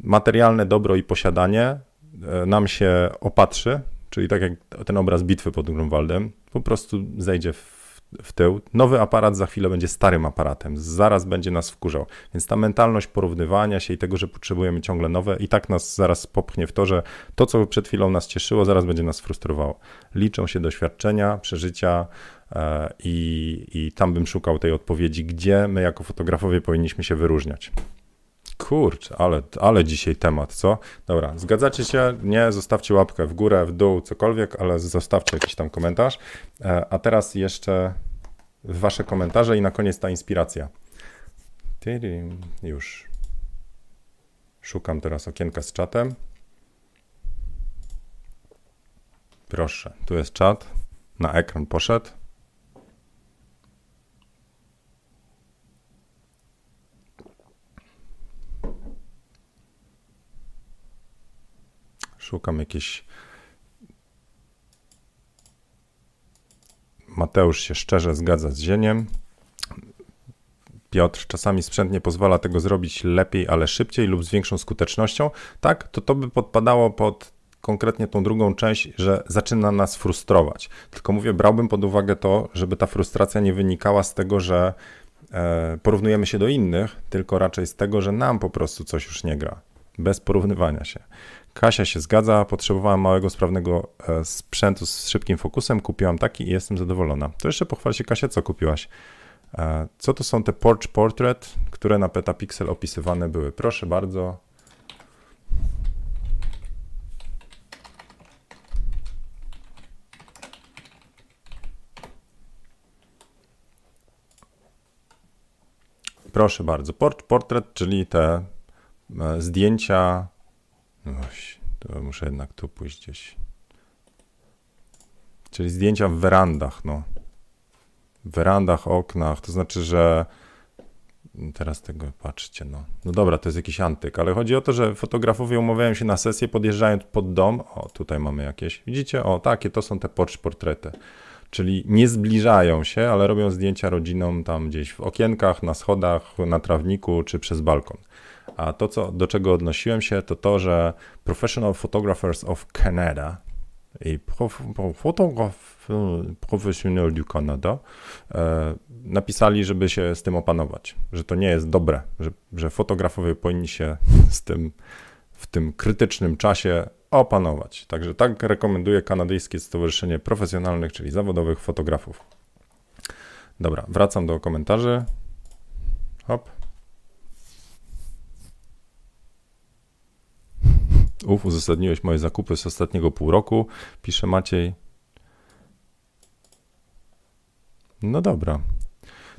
Materialne dobro i posiadanie e, nam się opatrzy, czyli tak jak ten obraz bitwy pod Grunwaldem, po prostu zejdzie w w tył. Nowy aparat za chwilę będzie starym aparatem, zaraz będzie nas wkurzał. Więc ta mentalność porównywania się i tego, że potrzebujemy ciągle nowe, i tak nas zaraz popchnie w to, że to, co przed chwilą nas cieszyło, zaraz będzie nas frustrowało. Liczą się doświadczenia, przeżycia e, i, i tam bym szukał tej odpowiedzi, gdzie my jako fotografowie powinniśmy się wyróżniać. Kurczę, ale, ale dzisiaj temat, co? Dobra, zgadzacie się? Nie, zostawcie łapkę w górę, w dół, cokolwiek, ale zostawcie jakiś tam komentarz. E, a teraz jeszcze wasze komentarze i na koniec ta inspiracja. Już. Szukam teraz okienka z czatem. Proszę, tu jest czat. Na ekran poszedł. Szukam jakieś. Mateusz się szczerze zgadza z Zieniem. Piotr, czasami sprzęt nie pozwala tego zrobić lepiej, ale szybciej lub z większą skutecznością. Tak, to to by podpadało pod konkretnie tą drugą część, że zaczyna nas frustrować. Tylko mówię, brałbym pod uwagę to, żeby ta frustracja nie wynikała z tego, że e, porównujemy się do innych, tylko raczej z tego, że nam po prostu coś już nie gra. Bez porównywania się. Kasia się zgadza, potrzebowałam małego, sprawnego e, sprzętu z szybkim fokusem, kupiłam taki i jestem zadowolona. To jeszcze pochwal się Kasia, co kupiłaś? E, co to są te Porch Portrait, które na Petapixel opisywane były? Proszę bardzo. Proszę bardzo. Porch Portrait, czyli te e, zdjęcia no właśnie, to muszę jednak tu pójść gdzieś. Czyli zdjęcia w werandach, no. W werandach, oknach, to znaczy, że teraz tego patrzcie, no. No dobra, to jest jakiś antyk, ale chodzi o to, że fotografowie umawiają się na sesję, podjeżdżając pod dom. O, tutaj mamy jakieś. Widzicie? O, takie to są te portrety. Czyli nie zbliżają się, ale robią zdjęcia rodzinom tam gdzieś w okienkach, na schodach, na trawniku czy przez balkon. A to, co, do czego odnosiłem się, to to, że Professional Photographers of Canada i profesjonal du Canada e, napisali, żeby się z tym opanować, że to nie jest dobre, że, że fotografowie powinni się z tym w tym krytycznym czasie opanować. Także tak rekomenduje Kanadyjskie Stowarzyszenie Profesjonalnych, czyli Zawodowych Fotografów. Dobra, wracam do komentarzy. Hop. Uf, uzasadniłeś moje zakupy z ostatniego pół roku, pisze Maciej. No dobra.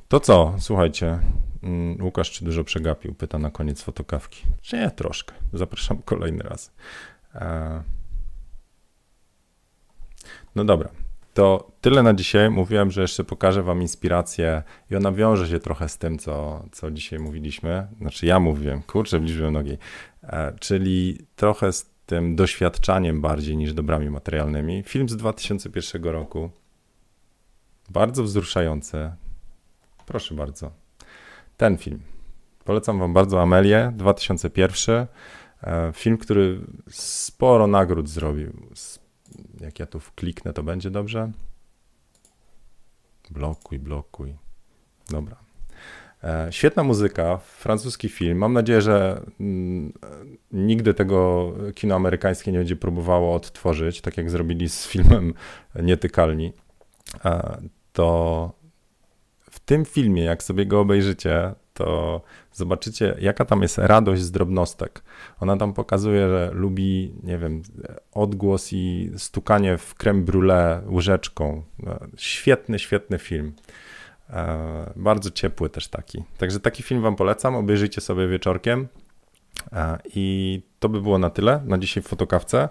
To co, słuchajcie, mm, Łukasz czy dużo przegapił? Pyta na koniec fotokawki. Czy nie, troszkę. Zapraszam kolejny raz. E, no dobra, to tyle na dzisiaj. Mówiłem, że jeszcze pokażę Wam inspirację i ona wiąże się trochę z tym, co, co dzisiaj mówiliśmy. Znaczy ja mówiłem, kurczę, bliżej nogi. E, czyli trochę z tym doświadczaniem bardziej niż dobrami materialnymi. Film z 2001 roku. Bardzo wzruszający. Proszę bardzo. ten film. Polecam Wam bardzo Amelię 2001. E, film, który sporo nagród zrobił. Jak ja tu kliknę, to będzie dobrze. Blokuj, blokuj. Dobra. E, świetna muzyka, francuski film. Mam nadzieję, że mm, nigdy tego kino amerykańskie nie będzie próbowało odtworzyć, tak jak zrobili z filmem Nietykalni. E, to w tym filmie, jak sobie go obejrzycie, to zobaczycie, jaka tam jest radość z drobnostek. Ona tam pokazuje, że lubi, nie wiem, odgłos i stukanie w creme brulee łyżeczką. Świetny, świetny film. E, bardzo ciepły też taki. Także taki film Wam polecam. Obejrzyjcie sobie wieczorkiem. E, I to by było na tyle na dzisiaj w fotokawce.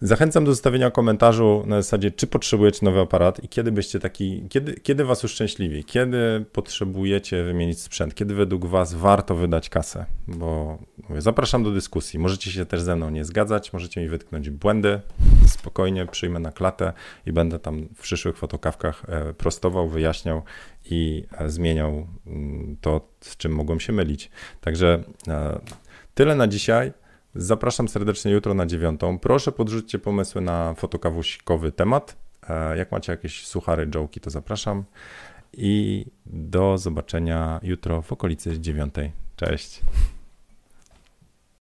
Zachęcam do zostawienia komentarzu na zasadzie, czy potrzebujecie nowy aparat i kiedy byście taki, kiedy, kiedy was uszczęśliwi, kiedy potrzebujecie wymienić sprzęt, kiedy według was warto wydać kasę, bo mówię, zapraszam do dyskusji. Możecie się też ze mną nie zgadzać, możecie mi wytknąć błędy, spokojnie przyjmę na klatę i będę tam w przyszłych fotokawkach e, prostował, wyjaśniał i e, zmieniał mm, to, z czym mogłem się mylić. Także e, tyle na dzisiaj. Zapraszam serdecznie jutro na dziewiątą. Proszę podrzućcie pomysły na fotokawusikowy temat. E, jak macie jakieś suchary, jołki, to zapraszam. I do zobaczenia jutro w okolicy dziewiątej. Cześć.